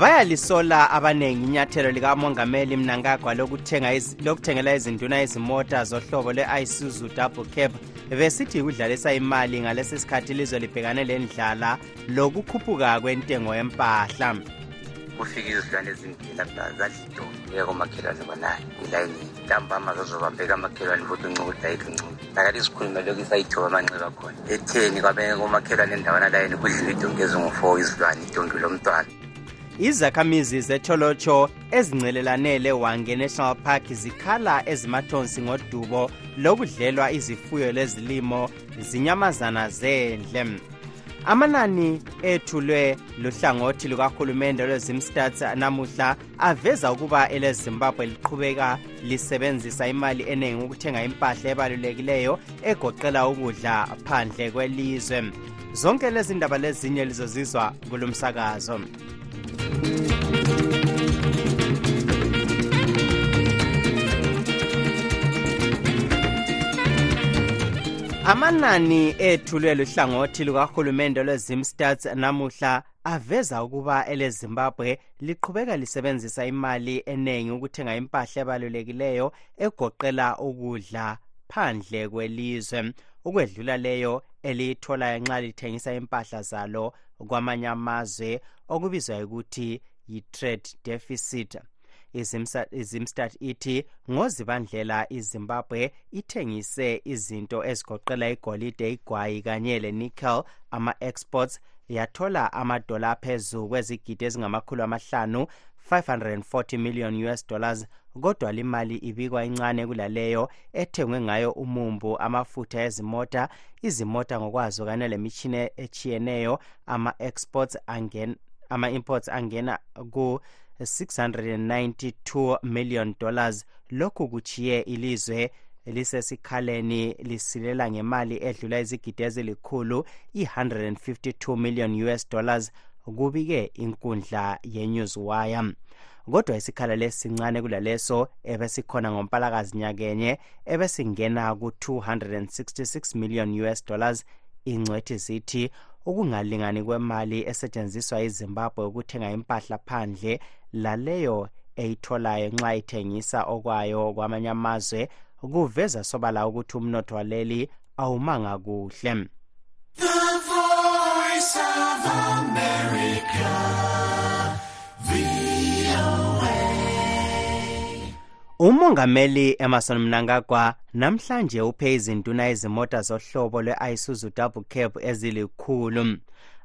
bayalisola abaningi inyathelo likamongameli mnangagwa lokuthengela izinduna izimota zohlobo lwe-isuzu double cap besithi kudlalisa imali ngalesi sikhathi ilizwe libhekane le ndlala lokukhuphuka kwentengo yempahla kufike izidlwane ezimbili zadlidonge komakhelwane kwanayo ngilayinini ntambama zazobambeka amakhelwane futhi uncukudayithi uncuku ndakade sikhuluma lokhu isayithoba amanxeba khona etheni kwabekomakhelwane endawana layeni kudliwa idonki ezingu-four izilwane idonki lomntwana izakhamizi zetholotsho ezincelelane lewange national park zikhala ezimathonsi ngodubo lokudlelwa izifuyo lezilimo zinyamazana zendle amanani ethulwe luhlangothi lukahulumende lwezimstats namuhla aveza ukuba elezimbabwe liqhubeka lisebenzisa imali eningi ukuthenga impahla ebalulekileyo egoqela ukudla phandle kwelizwe zonke lezi ndaba lezinye lizozizwa kulo msakazo amanani ethulwe luhlangothi lukahulumende lwezimstats namuhla aveza ukuba elezimbabwe liqhubeka lisebenzisa imali enengi ukuthenga impahla ebalulekileyo egoqela ukudla phandle kwelizwe ukwedlula leyo eliyitholayo nxa lithengisa impahla zalo kwamanye amazwe okubizwa ukuthi yi-trade deficit izimstat ithi ngozibandlela izimbabwe ithengise izinto ezigoqela igolide igwayi kanye lenickel ama-exports yathola amadola aphezu kwezigidi ezingamakhulu amahlanu 540 million us dollars kodwa limali ibikwa incane kulaleyo ethengwe ngayo umumbu amafutha ezimota izimota ngokwazo kanye lemitshina etshiyeneyo ama-exports angena ama-imports angena ku 692 million dollars lokhu kuchiye ilizwe lisesikhaleni lisilela ngemali edlula izigidi ezilikhulu i-152 million us dollars kubike inkundla yenews wire kodwa isikhala lesi sincane kulaleso ebesikhona ngompalakazi nyakenye ebesingena ku-266 million us dollars ingcwethi zithi ukungalingani kwemali esetshenziswa yizimbabwe ukuthenga impahla phandle laleyo eyitholayo nxa ithengisa okwayo kwamanye amazwe kuveza sobala ukuthi umnotho waleli awumanga kuhle The voice of America. umongameli emerson mnangagwa namhlanje uphe izinduna izimota zohlobo lwe-isuzu double cab ezilikhulu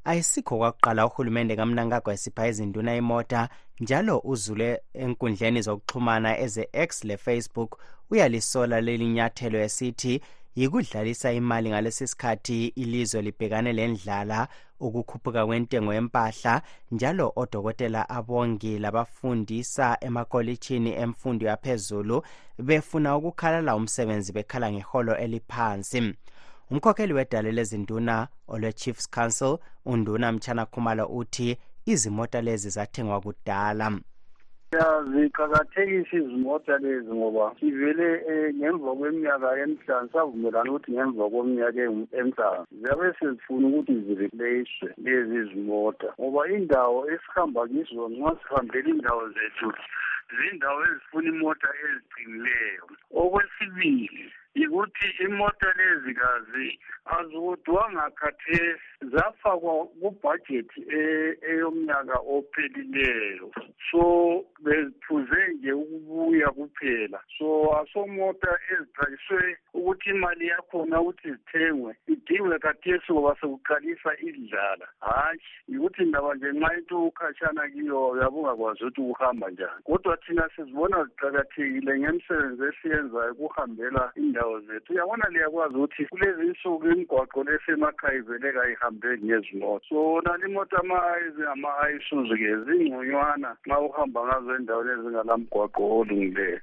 ayisikho kwakuqala uhulumende kamnangagwa esipha izinduna imota njalo uzule enkundleni zokuxhumana eze-x le-facebook uyalisola leli nyathelo esithi yikudlalisa imali ngalesi sikhathi ilizwe libhekane lendlala ukukhuphuka kwentengo yempahla njalo odokotela abongi labafundisa emakolitshini emfundo yaphezulu befuna ukukhalala umsebenzi bekhala ngeholo eliphansi umkhokheli wedale lezinduna olwe-chiefs council unduna mtshana khumalo uthi izimota lezi zathengwa kudala siyaziqakathekisa izimota lezi ngoba sivele eh, ngemva kweminyaka emihlanu savumelana ukuthi ngemva kweminyaka emihlanu ziyabe sezifuna ukuthi zireplace lezi zimota ngoba indawo esihamba kizo nxa sihambela indawo zethu zindawo ezifuna imota eziqinileyo okwesibili yikuthi imota lezi kazi azikudwanga khathesi zafakwa kubhajethi e, eyomnyaka ophelileyo so bephuze nje ukubuya kuphela so asomota ezixakiswe ukuthi imali yakhona ukuthi zithengwe idingwe kathesi ngoba sekuqalisa idlala hatshi yikuthi ndaba nje nxa into ukhatshana kiyo yabungakwazi ukuthi ukuhamba njani kodwa thina sizibona ziqakathekile ngemisebenzi esiyenzayo ukuhambela indawo zethu uyabona liyakwazi ukuthi kulezi insuku imigwaqo lesemakhaya ivele kayihambeki ngezimoto so nalimoto ama-ayisi ama-ayisuzi-ke zingconywana nxa uhamba ngazo endaweni ezingalamgwaqo olungileyo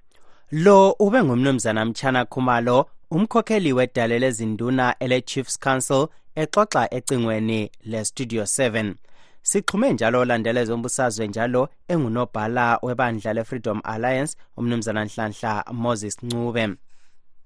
lo ube ngumnumzana mtshana khumalo umkhokheli wedale lezinduna ele-chiefs council exoxa ecingweni le-studio 7 sixhume njalo olandela ezombusazwe njalo engunobhala webandla le-freedom alliance umnumzana nhlanhla moses ncube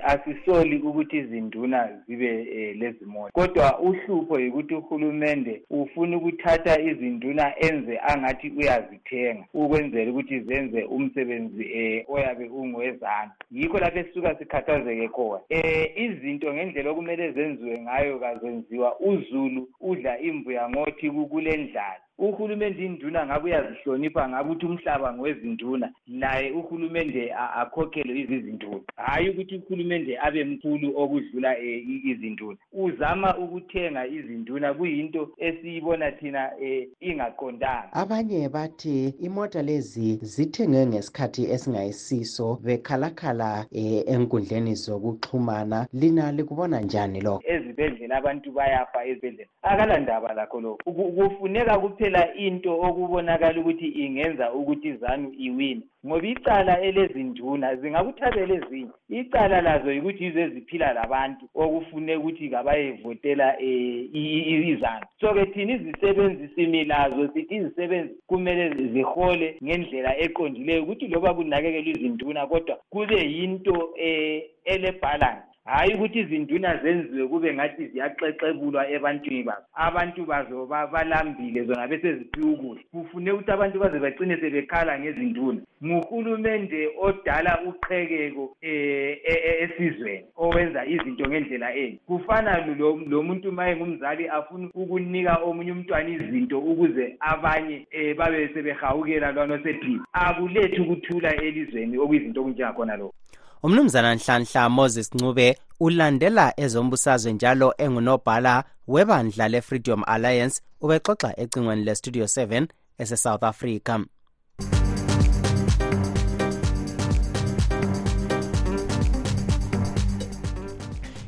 asisoli ukuthi izinduna zibe eh, lezimota kodwa uhlupho yikuthi uhulumende ufuna ukuthatha izinduna enze angathi uyazithenga ukwenzela ukuthi zenze umsebenzi eh, oyabe ungowezandla yikho lapho esisuka sikhathazeke khona eh, izinto ngendlela okumele zenziwe ngayo kazenziwa uzulu udla imbuya ngothi kukule ndlala uhulumende induna ngabe uyazihlonipha ngabe ukuthi umhlaba ngowezinduna laye uhulumende akhokhelwe izizinduna hhayi ukuthi uhulumende abe mkhulu okudlula e, izinduna uzama ukuthenga izinduna kuyinto esiyibona thina e, ingaqondanga abanye bathi imota lezi zithengwe ngesikhathi esingayisiso bekhalakhala e, enkundleni zokuxhumana lina likubona njani lokho ezibhedlela abantu bayafa ezibhedlela akalandaba lakho lokho kufuneka kuphela into okubonakala ukuthi ingenza ukuthi izanu iwine ngoba icala elezinduna zingakuthabela ezinye icala lazo yikuthi yizo eziphila labantu okufune ukuthi kabayevotela um eh, izanu so-ke thina izisebenzi simi lazo sithi izisebenzi kumele zihole ngendlela eqondileyo ukuthi loba kunakekelwa izinduna kodwa kube yinto um eh, elebhalansi hayi ukuthi izinduna zenziwe kube ngathi ziyaxexebulwa ebantwini bazo abantu bazo balambile zona beseziphiwa ukudla kufune ukuthi abantu baze bacine sebekhala ngezinduna nguhulumende odala uqhekeko eh, e, e, esizweni owenza izinto ngendlela enye kufana lo muntu ma engumzali afuna ukunika omunye umntwana izinto ukuze abanye um babe sebehawukela lwana osephila akulethi ukuthula elizweni okuyizinto okunjengakhona lokho umnumzana nhlanhla moses ncube ulandela ezombusazwe njalo engunobhala webandla le-freedom alliance ubexoxa ecingweni le-studio 7 esesouth africa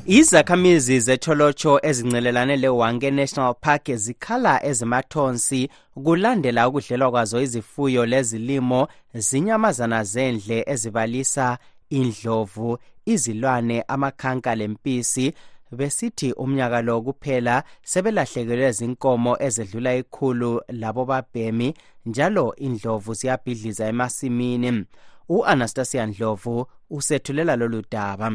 izakhamizi zetholotsho ezincelelane lewanke national park zikhala ezimathonsi kulandela ukudlelwa kwazo izifuyo lezilimo zinyamazana zendle ezibalisa indlovu izilwane amakhanka lempisi besithi umnyaka lo kuphela sebelahlekelwe zinkomo ezedlula ikhulu labobabhemi njalo indlovu ziyabhidliza emasimini u-anastasia ndlovu usethulela lolu daba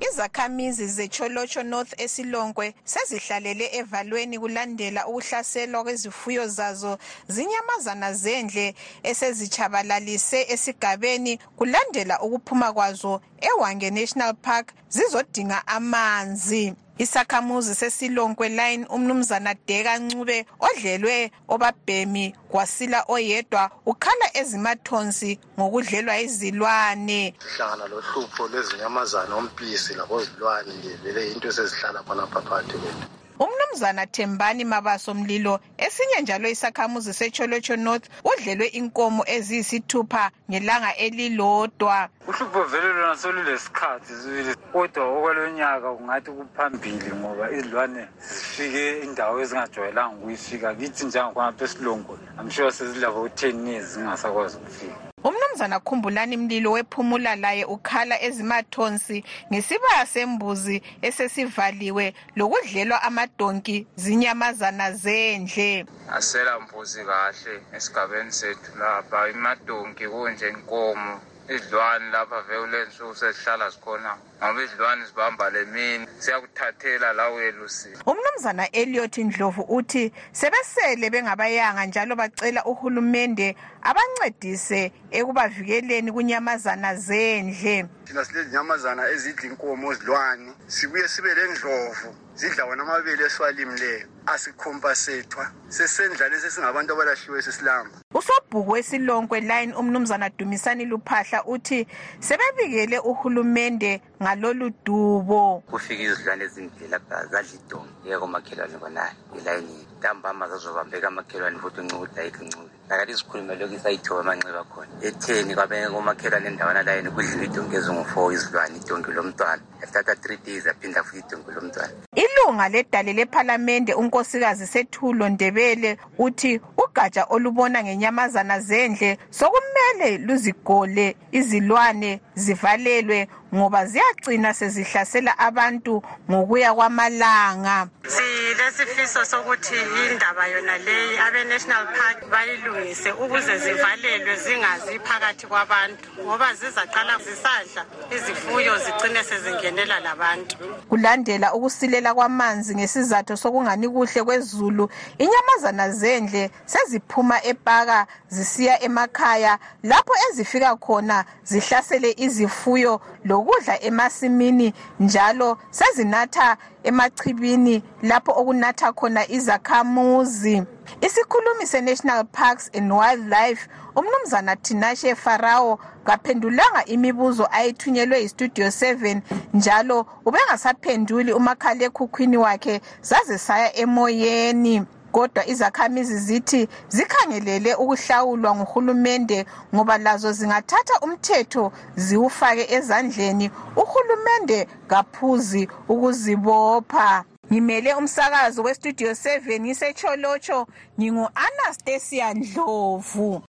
Izakhamizi zeCholocho North eSilonkwe sezihlalele evalweni kulandela ukuhlaselwa kwezifuyo zazo zinyamazana zendle esezitshabalalise esigabeni kulandela ukuphuma kwazo eWange National Park zizodinga amanzi. Isakhamuzi seSilonkwe Line umnumzana Deka Ncube odlelwe obabhemi kwasila oyedwa ukhala ezimathonsi ngokudlelwa izilwane sihlangana lohlupho lwezinyamazana ompisi labozilwane nje vele into esezihlala khonapha phakathi kwethu umnumzana thembani mabaso mlilo esinye njalo isakhamuzi secholotsho north udlelwe inkomo eziyisithupha ngelanga elilodwa uhlupho vele lona solulesikhathi sibili kodwa okwalonyaka kungathi kuphambili ngoba izilwane zifike indawo ezingajwayelanga ukuyifika kithi njengakhonapha esilongweni I'm sure sizilava utheni zingasakwazi ukufika umnumzana khumbulani mlilo wephumula laye ukhala ezimathonsi ngesibaya sembuzi esesivaliwe lokudlelwa amadonki zinyamazana zendle asela mbuzi kahle esigabeni sethu lapha imadonki kunje inkomo idlwani lapha vekulensuku sezihlala zikhona ngoba izilwane zibamba lemini siyakuthathela lawe lusi umnumzana eliot ndlovu uthi sebesele bengabayanga njalo bacela uhulumende abancedise ekubavikeleni kunyamazana zendle thina silezinyamazana ezidla inkomo zilwane sibuye sibe lendlovu zidla wona amabele esiwalimleyo asikhompasethwa sesendlane sesingabantu abalahliwe sesilamba usobhuku wesilonkwe line umnumzana dumisani luphahla uthi sebebikele uhulumende ngalolu dubo kufika izidlwane ezimbili lapha zadla idongi yekomakhelwane khonale elayinini ntambama zazobambeka amakhelwane futhi uncukuda yikho uncukuda Ngakade sikhulume lokhu isayithiwa amanxeba khona. Etheni kwabanye komakhelwane endawana layeni kudliwe idonki ezingu-four izilwane idonki lomntwana. Yathatha three days yaphinda futhi idonki lomntwana. Ilunga ledale lephalamende unkosikazi Sethulo Ndebele uthi ugatsha olubona ngenyamazana zendle sokumele luzigole izilwane zivalelwe ngoba ziyagcina sezihlasela abantu ngokuya kwamalanga silesifiso sokuthi indaba yona leyi abe-national park bayilungise ukuze zivalelwe zingazi phakathi kwabantu ngoba zizaqala zisadla izifuyo zicine sezingenela labantu kulandela ukusilela kwamanzi ngesizatho sokungani kuhle kwezulu inyamazana zendle seziphuma epaka zisiya emakhaya lapho ezifika khona zihlasele izifuyo lokudla emasimini njalo sezinatha emachibini lapho okunatha khona izakhamuzi isikhulumi senational parks and wildlife umnumzana tinashe farawo kaphendulanga imibuzo ayithunyelwe yistudio 7 njalo ubengasaphenduli umakhalekhukhwini wakhe zaze saya emoyeni kodwa izakhamizi zithi zikhangelele ukuhlawulwa nguhulumende ngoba lazo zingathatha umthetho ziwufake ezandleni uhulumende kaphuzi ukuzibopha ngimele umsakazo westudio 7 ngisecholotsho ngingu-anastasia ndlovu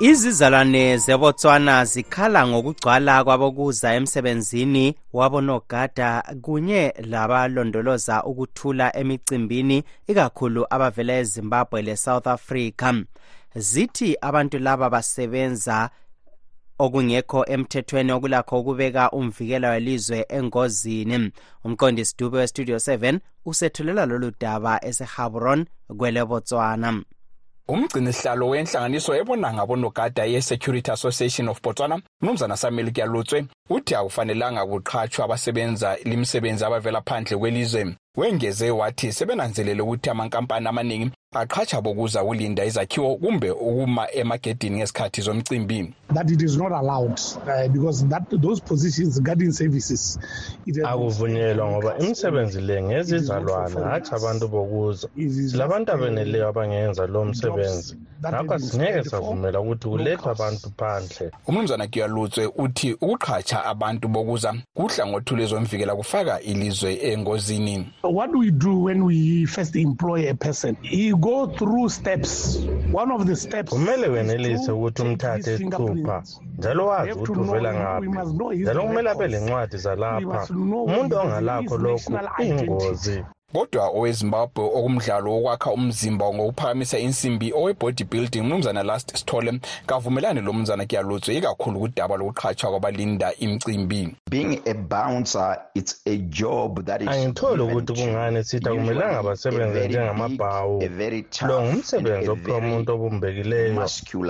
izizalwane zebotswana zikhala ngokugcwala kwabokuza emsebenzini wabonogada kunye labalondoloza ukuthula emicimbini ikakhulu abavela ezimbabwe lesouth africa zithi abantu laba basebenza okungekho emthethweni okulakho ukubeka umvikela welizwe engozini umqondisi dube westudio 7 usethulela lolu daba esehabron kwelebotswana umgcinisihlalo wenhlanganiso ebona ngabonogada ye-security association of botswana mnumzana samuel kyalutswe uthi akufanelanga kuqhatshwa abasebenza limisebenzi abavela phandle kwelizwe wengeze wathi sebenanzelele ukuthi amankampani amaningi aqhatsha bokuza kulinda izakhiwo kumbe ukuma emagedini ngesikhathi zomcimbi akuvunyelwa ngoba imisebenzi le ngezizalwane hatshi abantu bokuzo silabantu abeneleyo abangenza lo msebenzi ngakho singeke savumela ukuthi kulethwe abantu phandle umnumzana giyalutswe uthi ukuqhatsha abantu bokuza kuhlangothi lwezomvikela kufaka ilizwe engozini What do we do when we first employ a person? He go through steps. One of the steps kumele wenelise ukuthi umthathe isithupha njalo wazi ukuthi uvela ngaphi njalo kumele abe lencwadi zalapha umuntu ongalakho lokhu uyingozi kodwa owezimbabwe okumdlalo wokwakha umzimba ngokuphakamisa insimbi owebody building umnumzana last sithole kavumelane lo mnumzana kuyalotswe ikakhulu kudaba lokuqhatshwa kwabalinda imcimbi being a bouncer angitholi ukuthi kungani sitha kumelanga basebenze njengamabhawu lo ngumsebenzi ophiwa umuntu obumbekileyo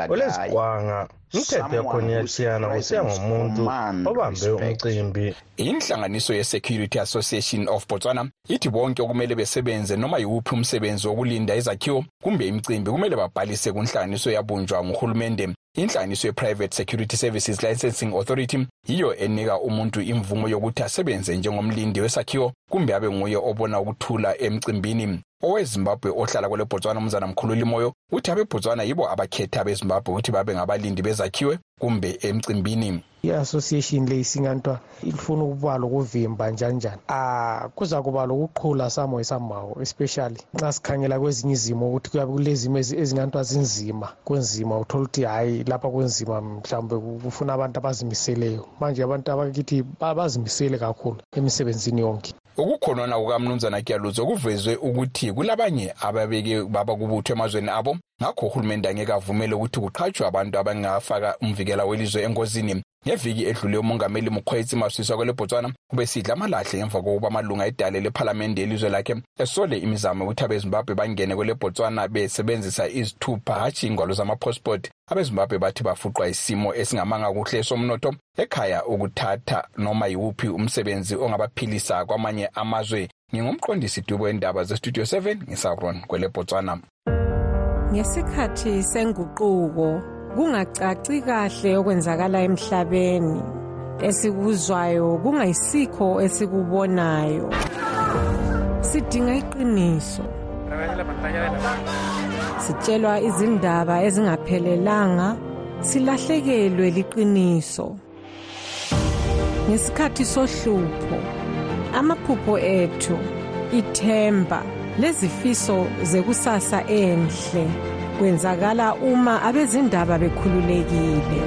olezikwanga imithetho yakhona iyatshiyana kusiya ngomuntu obambe umcimbi inhlanganiso ye-security association of botswana ithi bonke okumele besebenze noma yiwuphi umsebenzi wokulinda izakhiwo kumbe imicimbi kumele babhalise kunhlanganiso yabunjwa nguhulumende inhlanganiso ye-private security services licensing authority yiyo enika umuntu imvumo yokuthi asebenze njengomlindi wesakhiwo kumbe abe nguye obona ukuthula emcimbini owezimbabwe ohlala kwelebotswana umzana mkhulu limoyo uthi abebotswana yibo abakhetha abezimbabwe ukuthi babe ngabalindi bezakhiwe kumbe emcimbini i-association le isingantwa ifuna ukuba lokuvimba njanjani um ah, kuza kuba lokuqhula samo esambawo especially nxa sikhangela kwezinye izimo ukuthi kuyabe kulezimo ezingantwa zinzima kunzima uthola ukuthi hhayi lapha kunzima mhlawumbe kufuna abantu abazimiseleyo manje abantu abakithi bazimisele kakhulu emisebenzini yonke ukukhonona kukamnumzana kyaluzo kuvezwe ukuthi kulabanye ababeke baba kubutho emazweni abo ngakho uhulumende angeke avumele ukuthi kuqhatshwe abantu abangafaka umvikela welizwe engozini ngeviki edlule umongameli mkhwetsi maswiswa kwelebotswana ubesidla amalahle ngemva kokuba amalunga edale lephalamende elizwe lakhe esole imizamo yokuthi abezimbabwe bangene kwelebotswana besebenzisa izithupha hatshi ingwalo zamapassport abezimbabwe bathi bafuqwa isimo esingamanga kuhle somnotho ekhaya ukuthatha noma yiwuphi umsebenzi ongabaphilisa kwamanye amazwe ngingumqondisi dubo wendaba zestudio 7 ngisabron kwelebotswana ngesikhathi senguquko kungacaci kahle okwenzakala emhlabeni esikuzwayo kungayisikho esikubonayo sidinga iqiniso sitshelwa izindaba ezingaphelelanga silahlekelwe liqiniso ngesikhathi sohlupho amaphupho ethu ithemba lezifiso zekusasa enhle kwenzakala uma abezindaba bekhululekile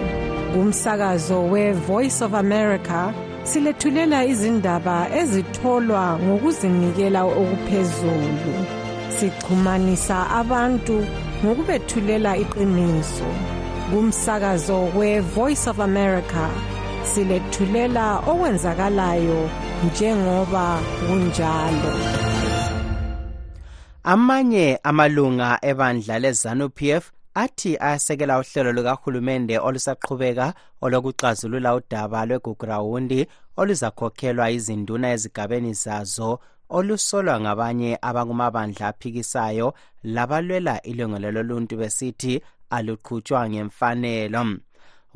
kumsakazo we-voice of america silethulela izindaba ezitholwa ngokuzinikela okuphezulu sixhumanisa abantu ngokubethulela iqiniso kumsakazo we-voice of america silethulela okwenzakalayo njengoba kunjalo amanye amalunga ebandla lezanu p f athi ayasekela uhlelo lukahulumende olusaqhubeka olokuxazulula udaba lwegugurawundi oluzakhokhelwa izinduna ezigabeni zazo olusolwa ngabanye abangumabandla aphikisayo labalwela ilungelo loluntu besithi aluqhutshwa ngemfanelo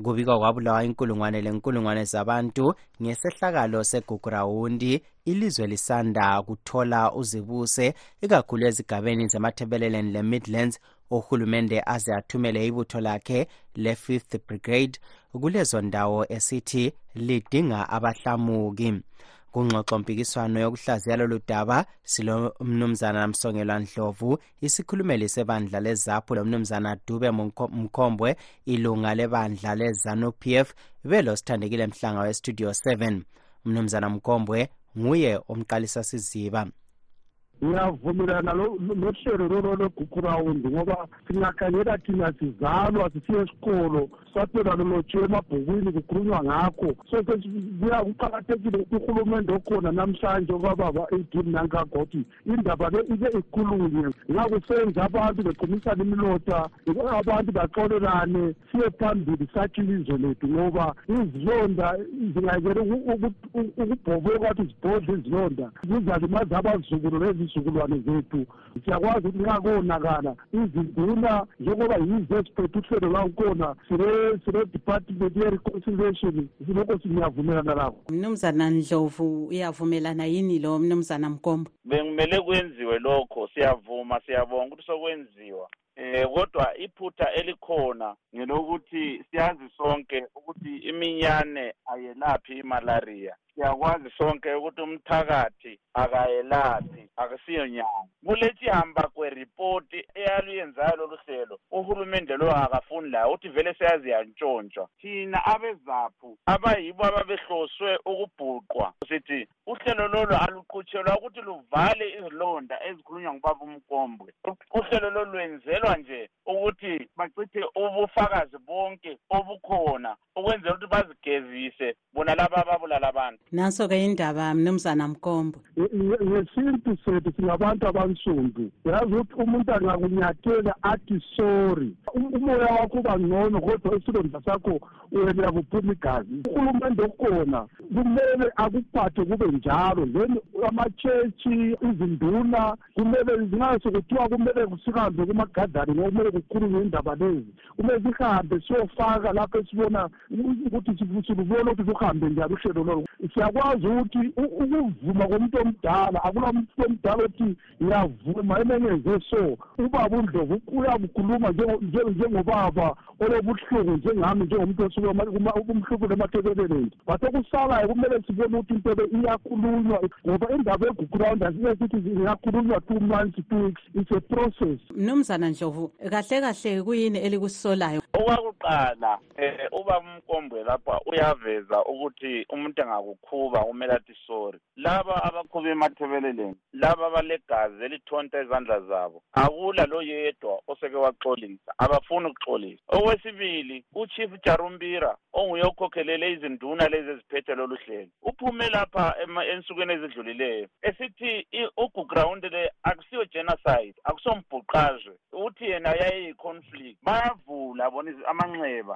kubikwa kwabulawa inkulungwane lenkulungwane zabantu ngesehlakalo segugurawundi ilizwe lisanda kuthola uzibuse ikakhulu ezigabeni zemathebeleleni lemidlands uhulumende aze athumele ibutho lakhe le-fifth brigade kulezo ndawo esithi lidinga abahlamuki kungxoxompikiswano yokuhlaziya lolu daba silomnumzana msongelwa ndlovu isikhulumeli sebandla lezaphu lomnumzana dube mkhombwe ilunga lebandla lezanup f belosithandekile mhlanga westudio 7 umnumzana mkhombwe nguye omqalisa siziba ngiyavumelana nohlelo lolo logugurawundi ngoba singakhangela thina sizalwa sisiye esikolo saphela lolotshiwe emabhukwini kukhulunywa ngakho so kuya kuqakathekile ukuthi uhulumende okhona namhlanje okababa edini nankagothi indaba le ike ikhulunywe ngakusenza abantu bequmisana imilotha abantu baxolelane siye phambili sakhe ilizwe lethu ngoba izilonda zingayekela ukubhoboka wathi zibhodle izilonda zizalimaza abazukulu nezizukulwane zethu siyakwazi ukuthi nxa konakala izinduna njengoba yizo eziphethe uhlelo lwakukhona sile-department ye-reconciliation silokho siyavumelana labo mnumzana ndlovu uyavumelana yini lo mnumzana mkombo bengimele kwenziwe lokho siyavuma siyabonga ukuthi sokwenziwa Eh kodwa iphutha elikhona ngelokuthi siyazi sonke ukuthi iminyane ayelaphi imalaria. Siyakwazi sonke ukuthi umthakathi akayelaphi akusiyo nyanga. Kuletsihamba kwe report eyaluyenzayo lolu hlelo uhulumende lo akafuni layo ukuthi vele seyazi yantshontshwa. Thina abezaphu abayibo ababehloswe ukubhuqwa sithi uhlelo lolu aluqhutshelwa ukuthi luvale izilonda ezikhulunywa ngubaba umkombwe uhlelo lolu lwenzelwa nje ukuthi bachithe ubufakazi bonke obukhona ukwenzela ukuthi bazigezise bona laba ababulala abantu nanso-ke indaba mnumzana mkombwe ngesintu sethu singabantu abansundu yazi ukuthi umuntu angakunyathela athi sorry um-, umoya wakho uba ngcono kodwa isilonda sakho wena kuphuma igazi uhulumende okhona kumele akuphathe kube njalo then amachechi izinduna kumele zingaso kuthiwa kumele sihambe kumagadari ngoba kumele kukhulunywe indaba lezi kumele sihambe siyofaka lapho esibona ukuthi silubona ukuthi luhambe njani uhlelo lolo siyakwazi ukuthi ukuvuma komuntu omdala akula muntu omdala othi ngiyavuma emenyenze so ubaba undlovu uyakukhuluma njengobaba olobuhlungu njengami njengomuntu osuke umhlukule emathebeleleni but okusalayo kumele sibone ukuthi into le iyakhulunywa ngoba indaba yegugurawundi asike sithi ingakhulunywa two months two weeks it's a process mnumzana ndlovu kahle kahle kuyini elikusolayo okwakuqala um uba umkombwe lapha uyaveza ukuthi umuntu engakukhuba kumele athi sorry laba abakhuba emathebeleleni laba abalegazi elithonta izandla zabo akula loyedwa oseke waxolisa abafuni ukuxolisa okwesibili uchief jarumbira onguye okhokhelele izinduna lezi eziphethe lolu hlelo uphume lapha ensukwini ezidlulileyo esithi uguground le akusiyo genocide akusombhuqazwe uthi yena yayeyi-conflict bayavula bona amanxeba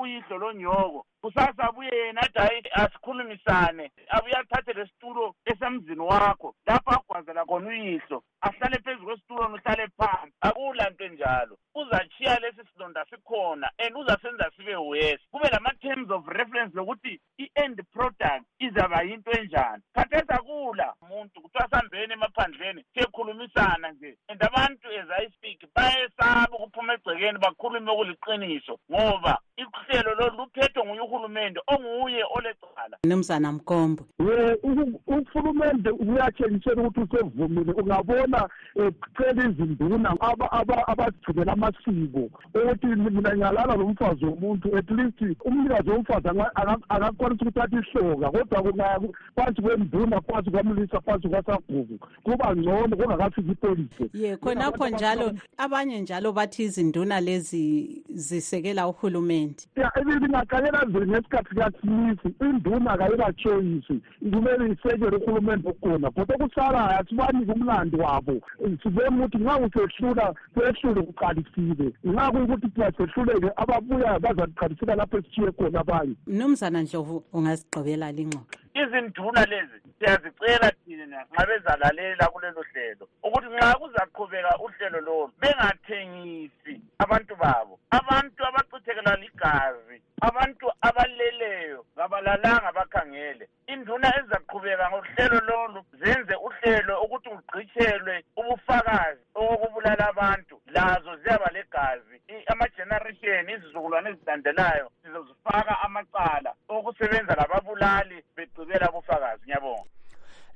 uyihlo lonyoko kusasa abuye yena athi hayi asikhulumisane abuye athathe lesitulo esemzini wakho lapho agwazela khona uyihlo ahlale phezu kwesitulo nuhlale phansi akula nto enjalo uzatshiya lesi silonda sikhona and uzasenza sibe wesi kube lama-terms of reference lokuthi i-end product izaba yinto enjani khathesi akula muntu kuthiwa sambeni emaphandleni siyekhulumisana nje and abantu as i speak bayesaba ukuphuma egcekeni bakhulume okuliqiniso ngoba ihlelo lolu luphethwe nguye uhulumende onguye olecala mnumzana mkombo uhulumende uyatshengisela ukuthi usevumile ungabona ecela izinduna abazigcinela amasiko ukuthi mina ngihalala lo mfazi womuntu at least umnikazi womfazi akakwanisa ukuthi athi ihloka kodwa kungaya phansi kwembuna phansi kwamlisa phansi kwasagugu kuba ngcono kungakafiki ipolice ye khonapho njalo abanye njalo bathi izinduna lezi zisekela uhulumende ya ibingaqalela zini ngesikhathi kasimisi induna kayibachoyisi kumele isekele uhulumende okhona kodwa okusalayo asibanike umlandi wabo sibone ukuthi nxa kusehlula kwehlule kuqalisile nxa kuyukuthi siyasehluleke ababuyayo bazaqalisela lapho esitshiye khona abanye mnumzana ndlovu ungasigqibela lingxoxo izinduna lezi siyazicela thina nxa bezalalela kulelo hlelo ukuthi nxa kuzaqhubeka uhlelo lolu bengathengisi abantu babo abantu abachithekela ligazi abantu abaleleyo kabalalanga bakhangele induna ezaqhubeka ngohlelo lolu zenze uhlelo ukuthi kugqitshelwe ubufakazi okubulala abantu lazo ziyaba legazi ama-generation izizukulwane ezilandelayo sizozifaka amacala okusebenza lababulali bedubela bufakazi ngiyabonga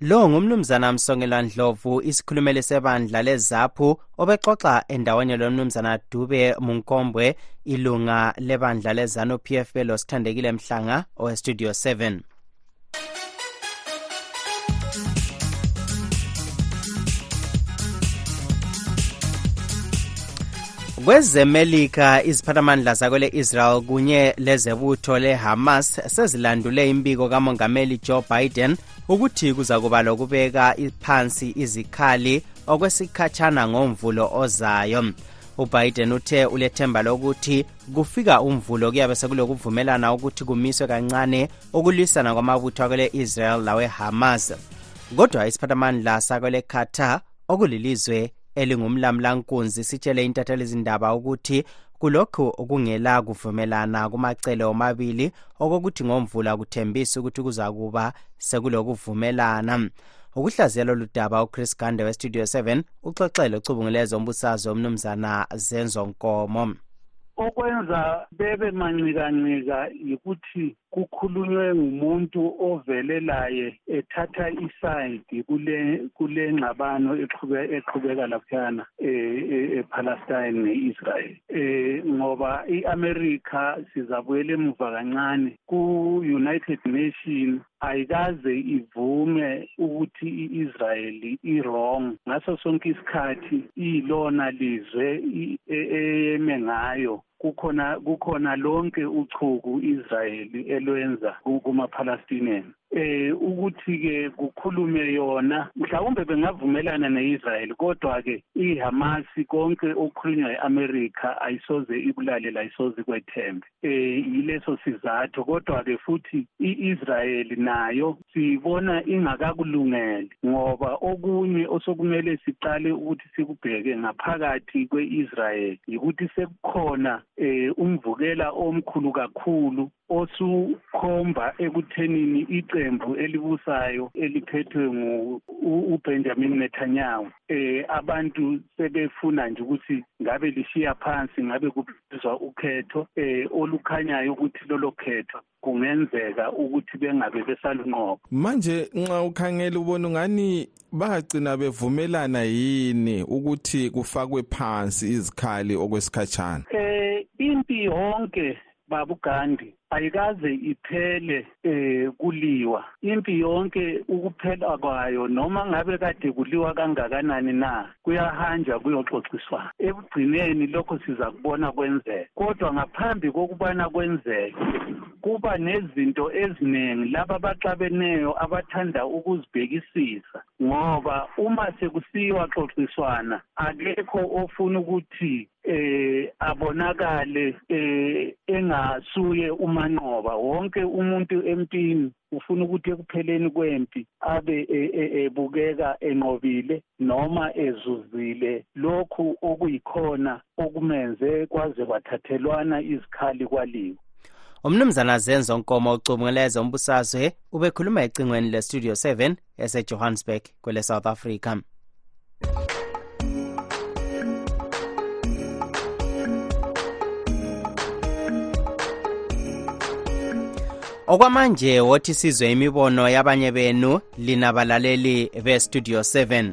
lo ngumnumzana msongela ndlovu isikhulumeli sebandla lezaphu obexoxa endaweni lomnumzana dube munkombwe ilunga lebandla lezanu p f belo sithandekile mhlanga owestudio 7 Thank you. kwezemelika iziphathamandla zakwele-israel kunye lezebutho lehamas sezilandule imbiko kamongameli joe biden ukuthi kuzakuba lokubeka phansi izikhali okwesikhatshana ngomvulo ozayo ubiden uthe ulethemba lokuthi kufika umvulo kuyabe sekulokuvumelana ukuthi kumiswe kancane ukulwisana kwamabutho akwele-israel lawehamas kodwa isiphathamandla sakwele-qatar okulilizwe elingumlamlankunzi sitshele intatheli izindaba ukuthi kulokhu kungela kuvumelana kumacele omabili okokuthi ngomvula kuthembisa ukuthi kuzakuba sekulokuvumelana ukuhlaziya lolu daba uchris gande westudio 7 uxoxele uchubunguleza ombusazwe umnumzana zenzo nkomo okwenza bebe manxikanxika yikuthi kukhulunywe ngumuntu ovele laye ethatha isayidi kule kule ngxabano eqhubeka laphana e, e, epalestine ne-israel um ngoba i-amerika sizabuyela emuva kancane ku-united nation ayikaze ivume ukuthi i-israel i-wrong ngaso sonke isikhathi iyilona lizwe e, eyeme ngayo kukhona kukhona lonke uchuku u-israyeli elwenza kumaphalestinian eh ukuthi ke kukhulume yona mhlawumbe bengavumelana neIsrael kodwa ke iHamas konke okukhulunywa eAmerica ayisoze ikulalela ayisoze kwethembe eh yileso sizathu kodwa ke futhi iIsrael nayo sibona ingakakulungeli ngoba okunye osokumele siqale ukuthi sikubheke ngaphakathi kwe-israyeli yikuthi sekukhona um umvukela omkhulu kakhulu osukhomba ekuthenini iqembu elibusayo eliphethwe ubenjamin netanyahu eh abantu sebefuna nje ukuthi ngabe lishiya phansi ngabe kubizwa ukhetho eh olukhanyayo ukuthi lolo khetho kungenzeka ukuthi bengabe besalunqoba manje nxa ukhangela ubona ungani bagcina bevumelana yini ukuthi kufakwe phansi izikhali okwesikhatshana eh impi yonke babugandi ayikaze iphele eh kuliwa impi yonke ukuphela kwayo noma ngabe kade kuliwa kangakanani na kuyahanjwa kuyoxoxiswana ekugcineni lokhu sizakubona kwenzeka kodwa ngaphambi kokubana kwenzeke kuba nezinto eziningi laba abaxabeneyo abathanda ukuzibhekisisa ngoba uma sekusiyiwa xoxiswana akekho ofuna ukuthi eh abonakale eh engasuye umanqoba wonke umuntu empini ufuna ukuthi ekupheleni kwempi abe e, e, ebukeka enqobile noma ezuzile lokhu okuyikhona okumenze kwaze kwathathelwana izikhali kwaliwa umnumzana zenzo nkomo ucubungeleza umbusazwe ubekhuluma ecingweni lestudio 7 esejohannesburg kwele south africa okwamanje wothi sizwe imibono yabanye benu lina balaleli bestudio 7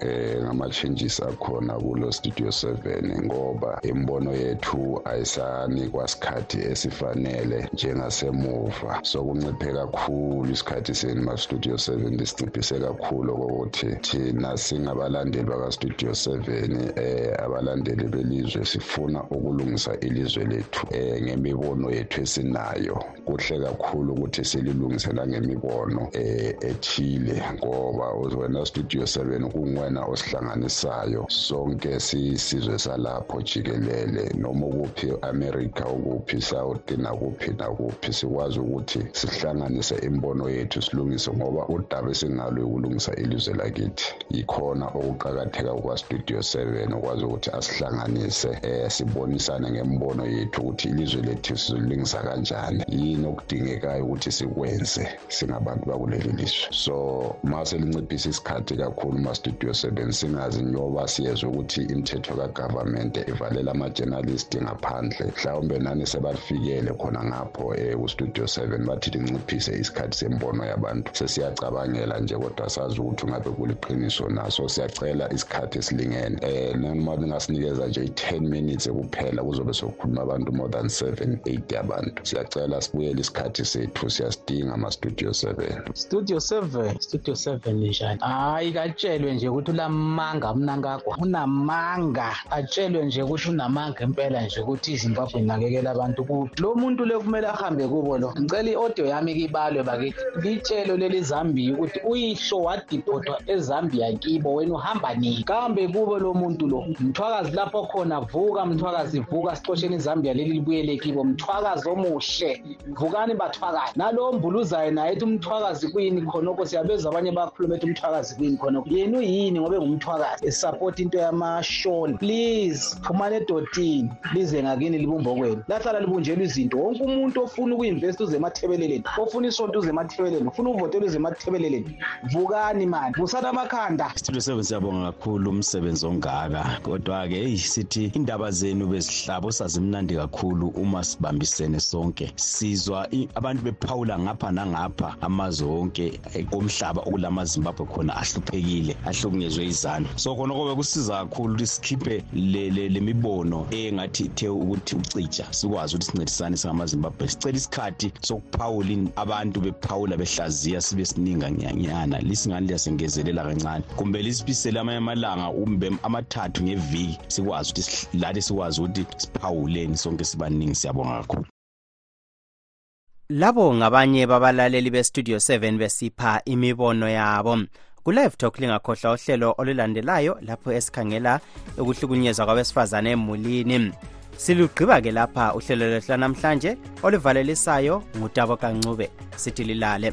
eh, ngama-changes akhona kulo studio 7 ngoba imibono yethu ayisanikwa sikhathi esifanele njengasemuva so kunciphe kakhulu isikhathi senu ma-studio 7 lisinciphise kakhulu okokuthi thina singabalandeli baka-studio 7 um eh, abalandeli belizwe sifuna ukulungisa ilizwe lethu um eh, ngemibono yethu esinayo kuhle kakhulu ukuthi sililungise langemibono eh, ethile ngoba wena studio 7 kunguwena osihlanganisayo sonke sisizwe salapho jikelele noma ukuphi america ukuphi south nakuphi nakuphi sikwazi ukuthi sihlanganise imbono yethu silungise ngoba udaba esingalwe ukulungisa ilizwe lakithi yikhona okuqakatheka kukastudio 7 okwazi ukuthi asihlanganise um sibonisane ngembono yethu ukuthi ilizwe lethu sizolilingisa kanjani yini okudingekayo ukuthi sikwenze singabantu bakuleli lizwe so ma selinciphisa isikhathi kakhulu mastudio 7 singazi njengoba siyezwa ukuthi imithetho kagovernment ivalela ama-journalist ngaphandle mhlawumbe nani sebafikele khona ngapho um kustudio 7 bathi linciphise isikhathi sembono yabantu sesiyacabangela nje kodwa sazi ukuthi ungabe kuliqiniso na so siyacela isikhathi esilingene um nanoma bengasinikeza nje i-ten minutes kuphela kuzobe sokukhuluma abantu more than seven eight abantu siyacela sibuyele isikhathi sethu siyasidinga ama-studio seven studio seven studio seven njani hhayi katshelwe nje ukuthi ulamanga mnankagwa unamanga atshelwe nje ukuthi unamanga impela nje ukuthi izimbabwe inakekela abantu kubi lo muntu le kumele ahambe kubo lo ngicela i-audio yami kibalwe bakithi litshelo lelizambiya ukuthi uyihlo wadiphothwa ezambiya kibo wena uhamba nini kambe kubo lo muntu lo mthwakazi lapho khona vuka mthwakazi vuka sicosheni izambiya leli libuyele kibo mthwakazi omuhle vukani bathwakazi nalowo mbuluzayo naye ethi umthwakazi kuyini khonokho siyabeza abanye bakhulume ethi umthwakazi kuyini khonokho yena uyini ngobe ngumthwakazi esapota into yamashoni please phumani edotini lize ngakini libumbo kwenu lahlala libunjelwa izinto wonke umuntu ofuna ukuinvesta uze emathebeleleni ofuna isonto uze emathebeleleni ufuna uvotela uze emathebeleleni vukani mani vusani amakhanda studio seven siyabonga kakhulu umsebenzi ongaka kodwa-ke eyi sithi indaba zenu bezihlabo sazimnandi kakhulu uma sibambisene sonke sizwa abantu bephawula ngapha nangapha amazwe wonke eh, omhlaba okulamazimbabwe khona ahluphekile ahlukunyezwe izanu so khona kobe kusiza kakhulu ukuthi sikhiphe le mibono engathi ithe ukuthi ucija sikwazi ukuthi sincedisane singamazimbabwe sicela isikhathi phawulini abantu bephawula behlaziya sibe siningi kanyanyana lisingani liyasengezelela kancane kumbe lisibisele amanye amalanga kumbe amathathu ngeviki sikwazi ukuthi lathi sikwazi ukuthi siphawuleni sonke sibaningi siyabonga kakhulu labo ngabanye babalaleli bestudio 7 besipha imibono yabo kulive talk lingakhohlwa uhlelo olulandelayo lapho esikhangela ukuhlukunyezwa kwabesifazane emulini silugqiba-ke lapha uhlelo lwethu lwanamhlanje oluvalelisayo ngutabo kancube sithi lilale